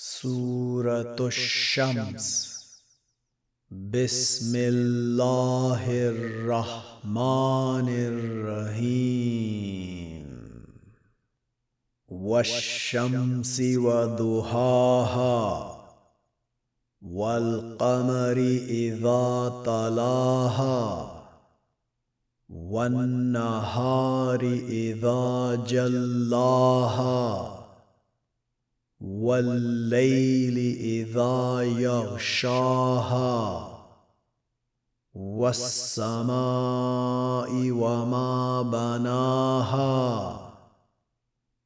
سورة الشمس. بسم الله الرحمن الرحيم. والشمس وضحاها والقمر إذا طلاها والنهار إذا جلاها. والليل إذا يغشاها والسماء وما بناها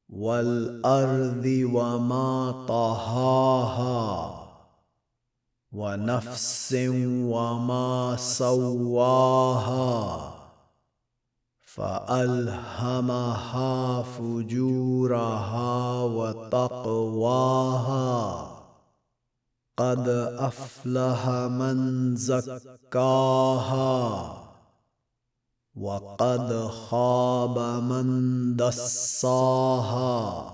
والأرض وما طهاها ونفس وما سواها فألهمها فجورها وتقواها. قد أفلح من زكاها. وقد خاب من دساها.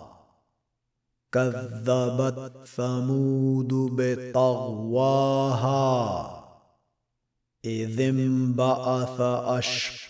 كذبت ثمود بطغواها. إذ انبعث أشقاها.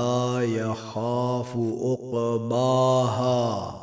يخاف عقباها